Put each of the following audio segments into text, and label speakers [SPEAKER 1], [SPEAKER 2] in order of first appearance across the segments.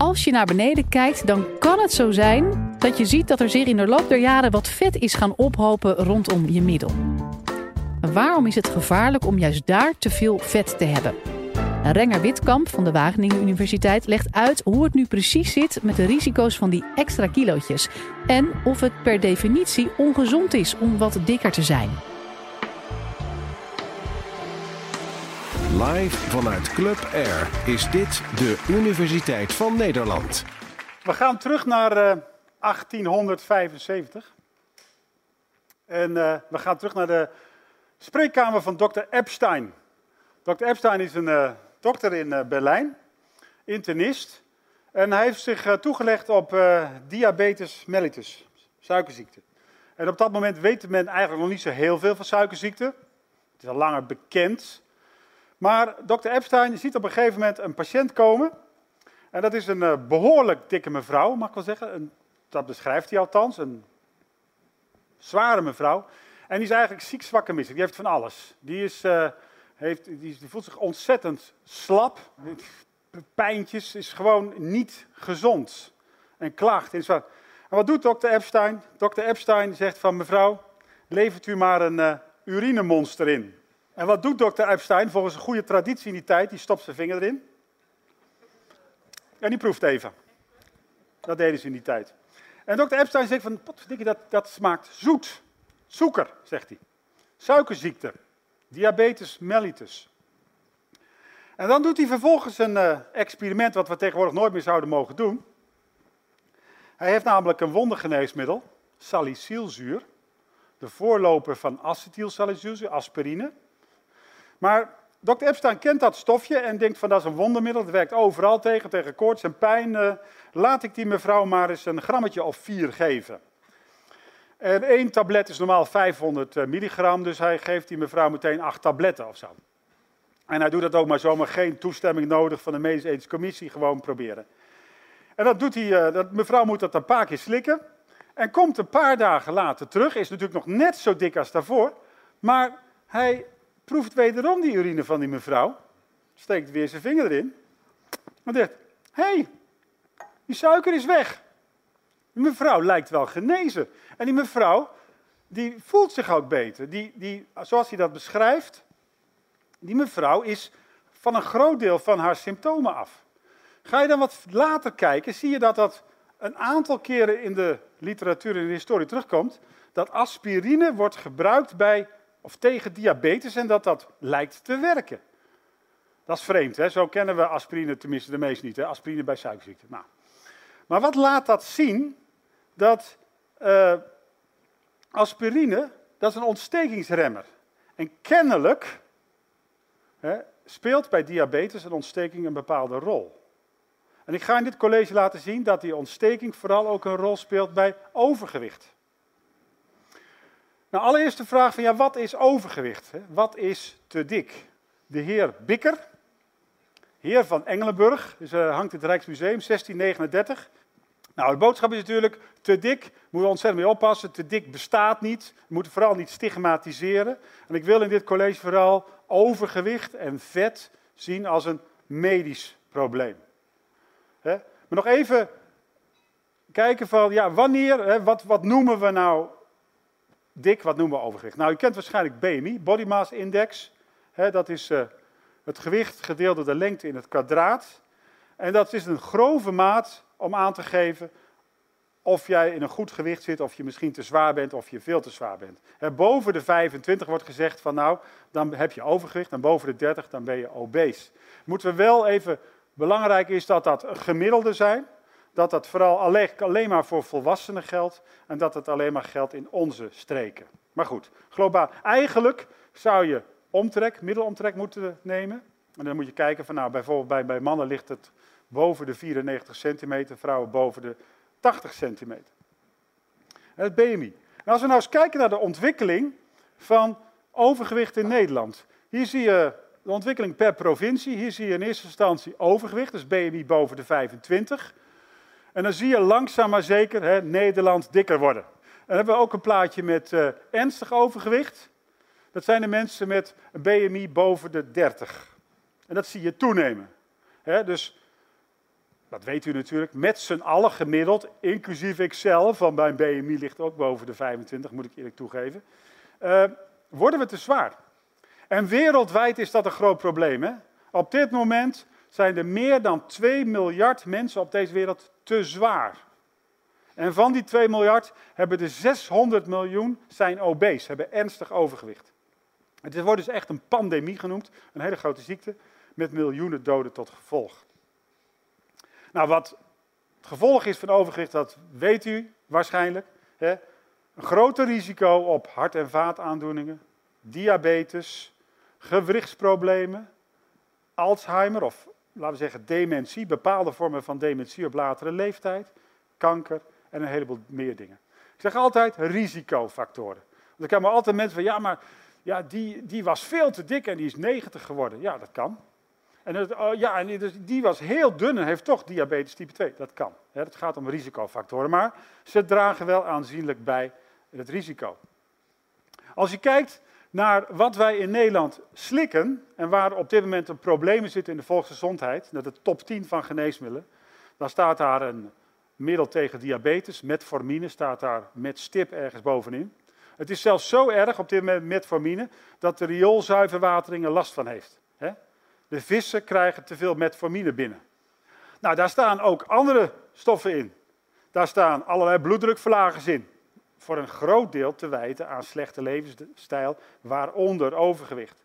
[SPEAKER 1] als je naar beneden kijkt, dan kan het zo zijn dat je ziet dat er zich in de loop der jaren wat vet is gaan ophopen rondom je middel. waarom is het gevaarlijk om juist daar te veel vet te hebben? Renger Witkamp van de Wageningen Universiteit legt uit hoe het nu precies zit met de risico's van die extra kilootjes. En of het per definitie ongezond is om wat dikker te zijn.
[SPEAKER 2] Live vanuit Club Air is dit de Universiteit van Nederland.
[SPEAKER 3] We gaan terug naar uh, 1875. En uh, we gaan terug naar de spreekkamer van dokter Epstein. Dr. Epstein is een uh, dokter in Berlijn, internist. En hij heeft zich toegelegd op diabetes mellitus, suikerziekte. En op dat moment weet men eigenlijk nog niet zo heel veel van suikerziekte. Het is al langer bekend. Maar dokter Epstein ziet op een gegeven moment een patiënt komen. En dat is een uh, behoorlijk dikke mevrouw, mag ik wel zeggen. Een, dat beschrijft hij althans. Een zware mevrouw. En die is eigenlijk ziek, zwak en misselijk. Die heeft van alles. Die, is, uh, heeft, die, voelt zich ontzettend slap. Pijntjes. Is gewoon niet gezond. En klaagt. En, en wat doet dokter Epstein? Dokter Epstein zegt van mevrouw, levert u maar een uh, urinemonster in. En wat doet dokter Epstein volgens een goede traditie in die tijd? Die stopt zijn vinger erin. En die proeft even. Dat deden ze in die tijd. En dokter Epstein zegt van, dat, dat smaakt zoet. Suiker, zegt hij. Suikerziekte. Diabetes mellitus. En dan doet hij vervolgens een uh, experiment wat we tegenwoordig nooit meer zouden mogen doen. Hij heeft namelijk een wondergeneesmiddel, salicylzuur. De voorloper van acetylsalicylzuur, aspirine. Maar dokter Epstein kent dat stofje en denkt van dat is een wondermiddel, het werkt overal tegen, tegen koorts en pijn. Uh, laat ik die mevrouw maar eens een grammetje of vier geven. En één tablet is normaal 500 eh, milligram, dus hij geeft die mevrouw meteen acht tabletten of zo. En hij doet dat ook maar zomaar, geen toestemming nodig van de medische commissie, gewoon proberen. En dat doet hij, uh, dat, mevrouw moet dat een paar keer slikken. En komt een paar dagen later terug, is natuurlijk nog net zo dik als daarvoor. Maar hij proeft wederom die urine van die mevrouw, steekt weer zijn vinger erin en zegt, hé, hey, die suiker is weg. Die mevrouw lijkt wel genezen. En die mevrouw, die voelt zich ook beter. Die, die, zoals hij dat beschrijft, die mevrouw is van een groot deel van haar symptomen af. Ga je dan wat later kijken, zie je dat dat een aantal keren in de literatuur en in de historie terugkomt, dat aspirine wordt gebruikt bij of tegen diabetes en dat dat lijkt te werken. Dat is vreemd, hè? zo kennen we aspirine, tenminste de meesten niet, hè? aspirine bij suikerziekte. Nou. Maar wat laat dat zien? Dat uh, aspirine, dat is een ontstekingsremmer. En kennelijk hè, speelt bij diabetes een ontsteking een bepaalde rol. En ik ga in dit college laten zien dat die ontsteking vooral ook een rol speelt bij overgewicht. Nou, allereerst de vraag van ja, wat is overgewicht? Wat is te dik? De heer Bikker, heer van Engelenburg, dus, uh, hangt het Rijksmuseum, 1639. Nou, de boodschap is natuurlijk, te dik, moeten we ontzettend mee oppassen. Te dik bestaat niet, we moeten vooral niet stigmatiseren. En ik wil in dit college vooral overgewicht en vet zien als een medisch probleem. He? Maar nog even kijken van, ja, wanneer, wat, wat noemen we nou dik, wat noemen we overgewicht? Nou, u kent waarschijnlijk BMI, Body Mass Index. dat is uh, het gewicht gedeeld door de lengte in het kwadraat. En dat is een grove maat om aan te geven of jij in een goed gewicht zit, of je misschien te zwaar bent, of je veel te zwaar bent. boven de 25 wordt gezegd van nou, dan heb je overgewicht, en boven de 30 dan ben je obese. Moeten we wel even, belangrijk is dat dat gemiddelde zijn dat dat vooral alleen maar voor volwassenen geldt en dat het alleen maar geldt in onze streken. Maar goed, globaal. Eigenlijk zou je omtrek, middelomtrek moeten nemen. En dan moet je kijken van, nou, bijvoorbeeld bij, bij mannen ligt het boven de 94 centimeter, vrouwen boven de 80 centimeter. Het BMI. En als we nou eens kijken naar de ontwikkeling van overgewicht in Nederland. Hier zie je de ontwikkeling per provincie. Hier zie je in eerste instantie overgewicht, dus BMI boven de 25. En dan zie je langzaam maar zeker hè, Nederland dikker worden. En dan hebben we ook een plaatje met uh, ernstig overgewicht. Dat zijn de mensen met een BMI boven de 30. En dat zie je toenemen. Hè, dus dat weet u natuurlijk, met z'n allen gemiddeld, inclusief ikzelf, van mijn BMI ligt ook boven de 25, moet ik eerlijk toegeven, uh, worden we te zwaar. En wereldwijd is dat een groot probleem. Hè? Op dit moment zijn er meer dan 2 miljard mensen op deze wereld te zwaar. En van die 2 miljard hebben de 600 miljoen zijn obese, hebben ernstig overgewicht. Het wordt dus echt een pandemie genoemd, een hele grote ziekte, met miljoenen doden tot gevolg. Nou, wat het gevolg is van overgewicht, dat weet u waarschijnlijk. Hè? Een groter risico op hart- en vaataandoeningen, diabetes, gewrichtsproblemen, Alzheimer of laten we zeggen dementie, bepaalde vormen van dementie op latere leeftijd, kanker en een heleboel meer dingen. Ik zeg altijd risicofactoren. Want heb maar altijd mensen van, ja, maar ja, die, die was veel te dik en die is 90 geworden. Ja, dat kan. En, het, oh, ja, en dus die was heel dun en heeft toch diabetes type 2. Dat kan. Het gaat om risicofactoren, maar ze dragen wel aanzienlijk bij het risico. Als je kijkt naar wat wij in Nederland slikken en waar op dit moment een problemen zitten in de volksgezondheid, dat de top 10 van geneesmiddelen, dan staat daar een middel tegen diabetes, metformine, staat daar met stip ergens bovenin. Het is zelfs zo erg op dit moment metformine dat de rioolzuiverwatering er last van heeft. De vissen krijgen te veel metformine binnen. Nou, daar staan ook andere stoffen in. Daar staan allerlei bloeddrukverlagers in. Voor een groot deel te wijten aan slechte levensstijl, waaronder overgewicht.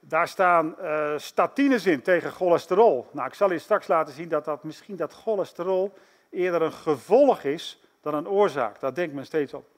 [SPEAKER 3] Daar staan uh, statines in tegen cholesterol. Nou, ik zal je straks laten zien dat, dat misschien dat cholesterol eerder een gevolg is dan een oorzaak. Daar denkt men steeds op.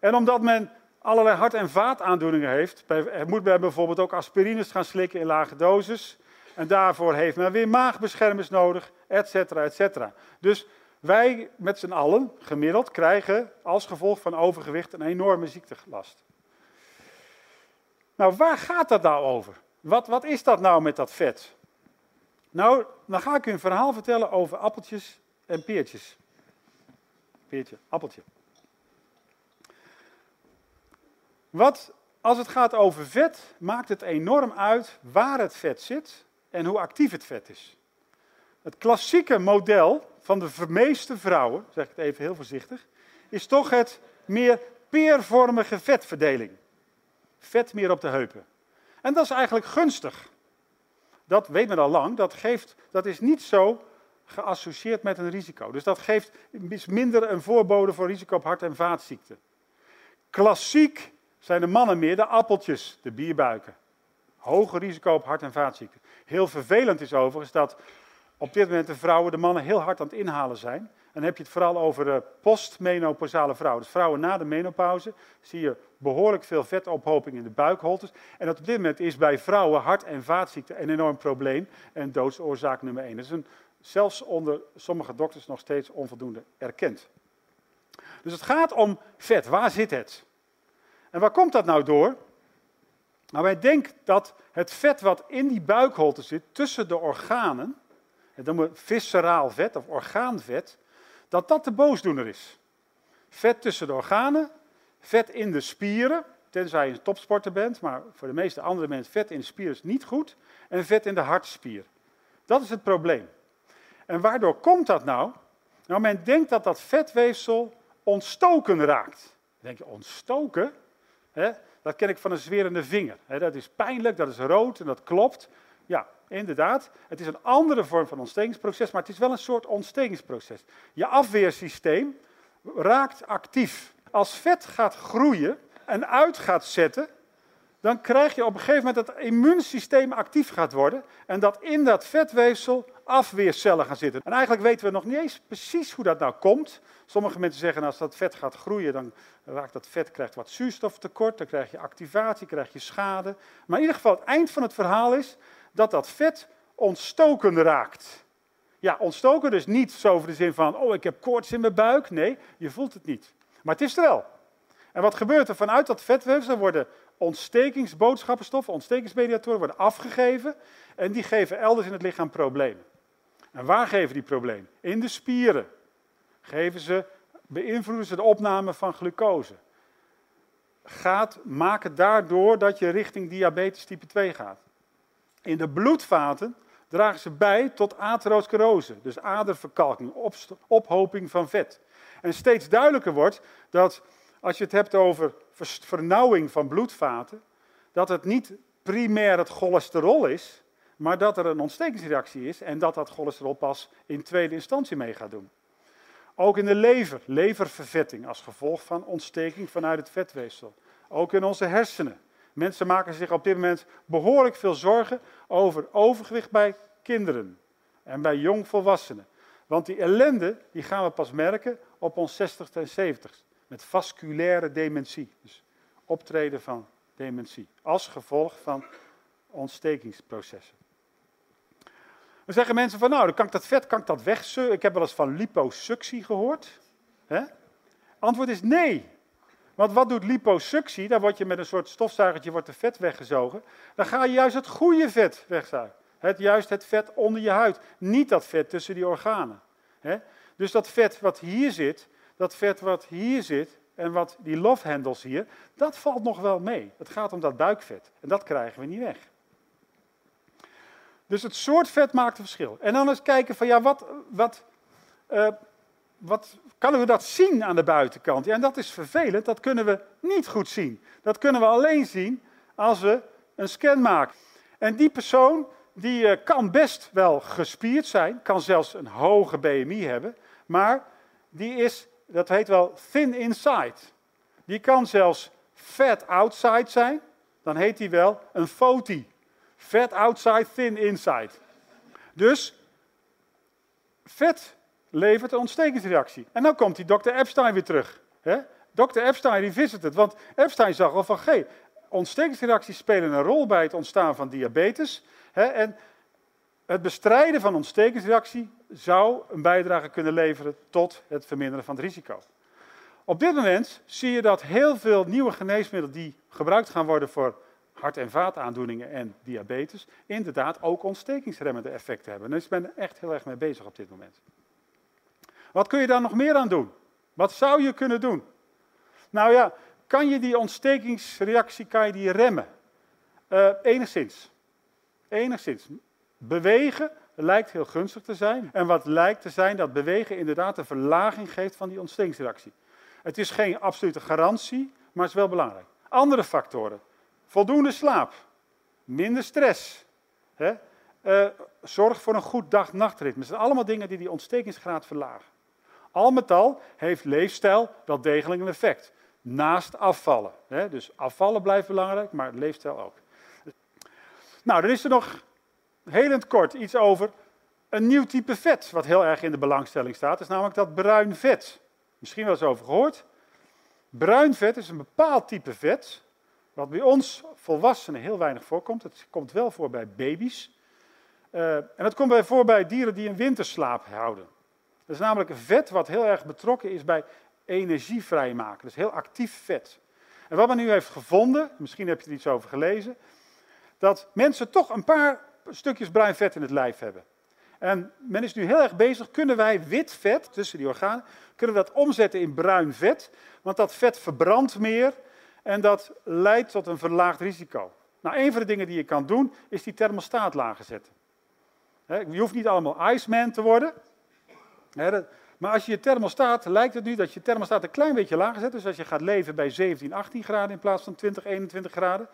[SPEAKER 3] En omdat men allerlei hart- en vaataandoeningen heeft, moet men bijvoorbeeld ook aspirines gaan slikken in lage doses. En daarvoor heeft men weer maagbeschermers nodig, et cetera, et cetera. Dus wij met z'n allen, gemiddeld, krijgen als gevolg van overgewicht een enorme ziektelast. Nou, waar gaat dat nou over? Wat, wat is dat nou met dat vet? Nou, dan ga ik u een verhaal vertellen over appeltjes en peertjes. Peertje, appeltje. Wat, als het gaat over vet, maakt het enorm uit waar het vet zit en hoe actief het vet is. Het klassieke model van de meeste vrouwen, zeg ik het even heel voorzichtig, is toch het meer peervormige vetverdeling. Vet meer op de heupen. En dat is eigenlijk gunstig. Dat weet men al lang. Dat, geeft, dat is niet zo geassocieerd met een risico. Dus dat geeft minder een voorbode voor risico op hart- en vaatziekten. Klassiek zijn de mannen meer de appeltjes, de bierbuiken. Hoger risico op hart- en vaatziekten. Heel vervelend is overigens dat op dit moment de vrouwen de mannen heel hard aan het inhalen zijn. En dan heb je het vooral over de postmenopausale vrouwen. Dus vrouwen na de menopauze zie je behoorlijk veel vetophoping in de buikholtes. En dat op dit moment is bij vrouwen hart- en vaatziekten een enorm probleem en doodsoorzaak nummer één. Dat is een, zelfs onder sommige dokters nog steeds onvoldoende erkend. Dus het gaat om vet. Waar zit het? En waar komt dat nou door? Nou, wij denken dat het vet wat in die buikholte zit, tussen de organen, dat noemen we visceraal vet of orgaanvet, dat dat de boosdoener is. Vet tussen de organen, vet in de spieren, tenzij je een topsporter bent, maar voor de meeste andere mensen, vet in de spieren is niet goed, en vet in de hartspier. Dat is het probleem. En waardoor komt dat nou? Nou, men denkt dat dat vetweefsel ontstoken raakt. Dan denk je, ontstoken? Dat ken ik van een zwerende vinger. dat is pijnlijk, dat is rood en dat klopt. Ja, inderdaad. Het is een andere vorm van ontstekingsproces, maar het is wel een soort ontstekingsproces. Je afweersysteem raakt actief. Als vet gaat groeien en uit gaat zetten, dan krijg je op een gegeven moment dat het immuunsysteem actief gaat worden en dat in dat vetweefsel afweercellen gaan zitten. En eigenlijk weten we nog niet eens precies hoe dat nou komt. Sommige mensen zeggen als dat vet gaat groeien, dan raakt dat vet krijgt wat zuurstoftekort, dan krijg je activatie, krijg je schade. Maar in ieder geval het eind van het verhaal is dat dat vet ontstoken raakt. Ja, ontstoken dus niet zo over de zin van, oh ik heb koorts in mijn buik. Nee, je voelt het niet. Maar het is er wel. En wat gebeurt er? Vanuit dat vetweefsel worden ontstekingsboodschappenstoffen, ontstekingsmediatoren worden afgegeven en die geven elders in het lichaam problemen. En waar geven die problemen? In de spieren. Geven ze, beïnvloeden ze de opname van glucose. Gaat, maken daardoor dat je richting diabetes type 2 gaat. In de bloedvaten dragen ze bij tot atherosclerose, dus aderverkalking, ophoping van vet. En steeds duidelijker wordt dat als je het hebt over vernauwing van bloedvaten, dat het niet primair het cholesterol is, maar dat er een ontstekingsreactie is en dat dat cholesterol pas in tweede instantie mee gaat doen. Ook in de lever, leververvetting als gevolg van ontsteking vanuit het vetweefsel. Ook in onze hersenen. Mensen maken zich op dit moment behoorlijk veel zorgen over overgewicht bij kinderen en bij jongvolwassenen. Want die ellende die gaan we pas merken op ons 60ste en 70ste. Met vasculaire dementie. Dus optreden van dementie. Als gevolg van ontstekingsprocessen. Dan zeggen mensen van, nou, dan kan ik dat vet kan ik dat. Ik heb wel eens van liposuctie gehoord. Antwoord is nee. Want wat doet liposuctie? Daar word je met een soort stofzuigertje wordt de vet weggezogen. Dan ga je juist het goede vet wegzuigen. Het, juist het vet onder je huid. Niet dat vet tussen die organen. Dus dat vet wat hier zit, dat vet wat hier zit en wat die love hier, dat valt nog wel mee. Het gaat om dat buikvet. En dat krijgen we niet weg. Dus het soort vet maakt een verschil. En dan eens kijken van ja, wat, wat, uh, wat kunnen we dat zien aan de buitenkant? Ja, en dat is vervelend, dat kunnen we niet goed zien. Dat kunnen we alleen zien als we een scan maken. En die persoon die uh, kan best wel gespierd zijn, kan zelfs een hoge BMI hebben, maar die is, dat heet wel thin inside. Die kan zelfs fat outside zijn, dan heet die wel een FOTI. Fat outside, thin inside. Dus vet levert een ontstekingsreactie. En dan komt die dokter Epstein weer terug. Hè? Dokter Epstein revisit het, want Epstein zag al van, hey, ontstekingsreacties spelen een rol bij het ontstaan van diabetes. Hè? En het bestrijden van ontstekingsreactie zou een bijdrage kunnen leveren tot het verminderen van het risico. Op dit moment zie je dat heel veel nieuwe geneesmiddelen die gebruikt gaan worden voor hart- en vaataandoeningen en diabetes, inderdaad ook ontstekingsremmende effecten hebben. Dus ik ben er echt heel erg mee bezig op dit moment. Wat kun je daar nog meer aan doen? Wat zou je kunnen doen? Nou ja, kan je die ontstekingsreactie kan je die remmen? Uh, enigszins. Enigszins. Bewegen lijkt heel gunstig te zijn. En wat lijkt te zijn, dat bewegen inderdaad een verlaging geeft van die ontstekingsreactie. Het is geen absolute garantie, maar het is wel belangrijk. Andere factoren. Voldoende slaap. Minder stress. Hè? Uh, zorg voor een goed dag-nachtritme. Dat zijn allemaal dingen die die ontstekingsgraad verlagen. Al met al heeft leefstijl wel degelijk een effect. Naast afvallen. Hè? Dus afvallen blijft belangrijk, maar leefstijl ook. Nou, dan is er nog heel het kort iets over een nieuw type vet, wat heel erg in de belangstelling staat. Is namelijk dat bruin vet. Misschien wel eens over gehoord. Bruin vet is een bepaald type vet, wat bij ons volwassenen heel weinig voorkomt. Het komt wel voor bij baby's. Uh, en dat komt bij voor bij dieren die een winterslaap houden. Dat is namelijk een vet wat heel erg betrokken is bij energie vrijmaken. Dus heel actief vet. En wat men nu heeft gevonden, misschien heb je er iets over gelezen, dat mensen toch een paar stukjes bruin vet in het lijf hebben. En men is nu heel erg bezig, kunnen wij wit vet tussen die organen, kunnen we dat omzetten in bruin vet? Want dat vet verbrandt meer en dat leidt tot een verlaagd risico. Nou, een van de dingen die je kan doen, is die thermostaat lager zetten. Je hoeft niet allemaal Iceman te worden. Maar als je je thermostaat, lijkt het nu dat je thermostaat een klein beetje lager zet. Dus als je gaat leven bij 17, 18 graden in plaats van 20, 21 graden.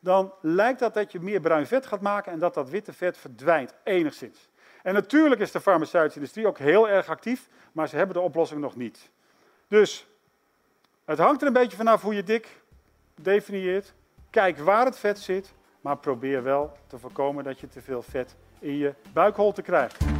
[SPEAKER 3] Dan lijkt dat dat je meer bruin vet gaat maken en dat dat witte vet verdwijnt, enigszins. En natuurlijk is de farmaceutische industrie ook heel erg actief, maar ze hebben de oplossing nog niet. Dus het hangt er een beetje vanaf hoe je dik definieert. Kijk waar het vet zit, maar probeer wel te voorkomen dat je te veel vet in je buikholte krijgt.